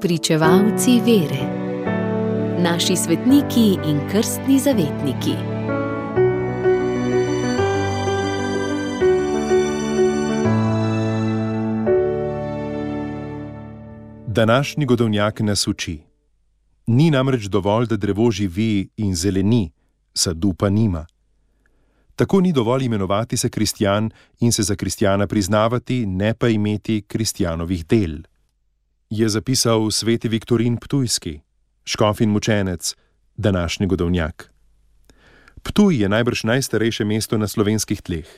Pričevalci vere, naši svetniki in krstni zavetniki. Današnji godovnjak nas uči. Ni namreč dovolj, da drevo živi in zeleni, sadu pa nima. Tako ni dovolj imenovati se kristjan in se za kristjana priznavati, ne pa imeti kristjanovih del. Je zapisal sveti Viktorin Ptujski, škof in mučenec, današnji godovnjak. Ptuj je najbrž najstarejše mesto na slovenskih tleh.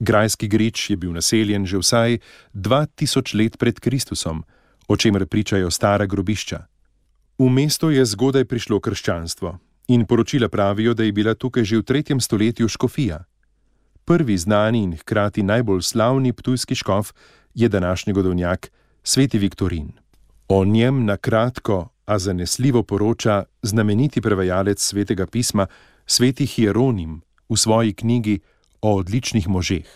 Grajski grič je bil naseljen že vsaj 2000 let pred Kristusom, o čemer pričajo stara grobišča. V mesto je zgodaj prišlo krščanstvo, in poročila pravijo, da je bila tukaj že v tretjem stoletju škofija. Prvi znani in hkrati najbolj slavni ptujski škof je današnji godovnjak, sveti Viktorin. O njem na kratko, a zanesljivo poroča znameniti prevajalec svetega pisma, sveti Hieronim, v svoji knjigi o odličnih možeh.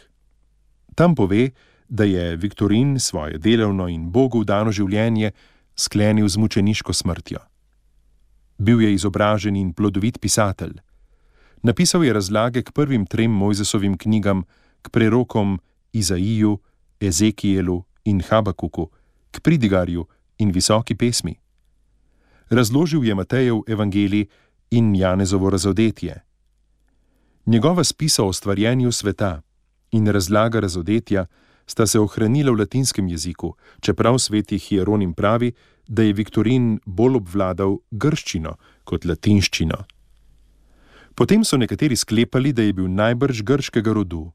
Tam pove, da je Viktorin svoje delovno in Bogu dano življenje sklenil z mučeniško smrtjo. Bil je izobražen in plodovit pisatelj. Napisal je razlage k prvim trem Mojzesovim knjigam, k prerokom Izaiju, Ezekielu in Habakuku, k pridigarju in visoki pesmi. Razložil je Matejev evangelij in Janezovo razodetje. Njegova spisa o stvarjenju sveta in razlaga razodetja sta se ohranila v latinskem jeziku, čeprav sveti Hieronim pravi, da je Viktorin bolj obvladal grščino kot latinščino. Potem so nekateri sklepali, da je bil najbrž grškega rodu.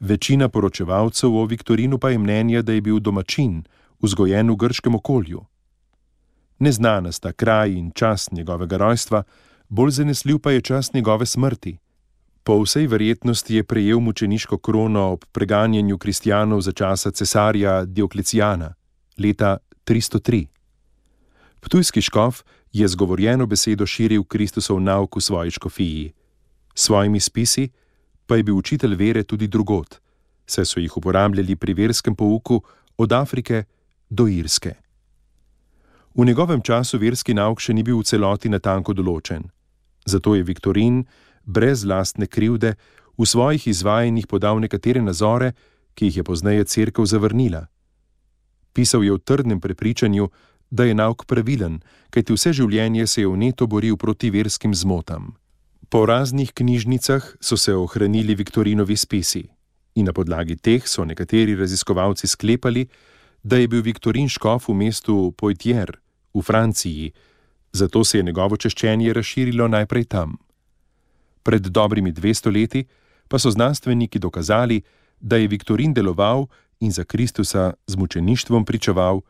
Večina poročevalcev o Viktorinu pa je mnenja, da je bil domačin, vzgojen v grškem okolju. Neznana sta kraj in čas njegovega rojstva, bolj zanesljiv pa je čas njegove smrti. Po vsej verjetnosti je prejel mučeniško krono ob preganjanju kristijanov za časa cesarja Dioklecijana leta 303. Ptujski škof je zgovorjeno besedo širil Kristusov nauk v svoji škofiji. S svojimi spisi pa je bil učitelj vere tudi drugot, saj so jih uporabljali pri verskem pouku od Afrike do Irske. V njegovem času verski nauk še ni bil v celoti natanko določen, zato je Viktorin brez lastne krivde v svojih izvajanjih podal nekatere nazore, ki jih je pozneje crkva zavrnila. Pisal je v trdnem prepričanju, da je nauk pravilen, kajti vse življenje se je v neto boril proti verskim zmotam. Po raznih knjižnicah so se ohranili Viktorinovi spisi in na podlagi teh so nekateri raziskovalci sklepali, da je bil Viktorin škof v mestu Poitiers v Franciji, zato se je njegovo češčenje razširilo najprej tam. Pred dobrimi dvesto leti pa so znanstveniki dokazali, da je Viktorin deloval in za Kristusa z mučeništvom pričeval,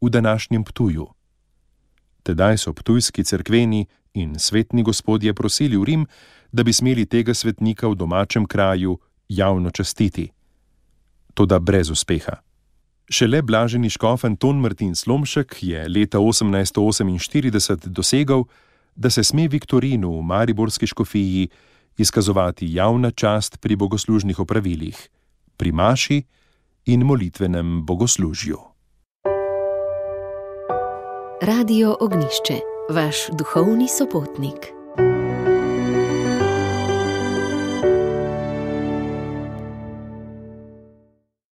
v današnjem Ptuju. Tedaj so ptujski cerkveni in svetni gospodje prosili v Rim, da bi smeli tega svetnika v domačem kraju javno častiti. Toda brez uspeha. Šele blaženi škof Anton Martin Slomšek je leta 1848 dosegal, da se sme Viktorinu v Mariborski škofiji izkazovati javna čast pri bogoslužnih opravilih, pri maši in molitvenem bogoslužju. Radio Ognišče, vaš duhovni sopotnik.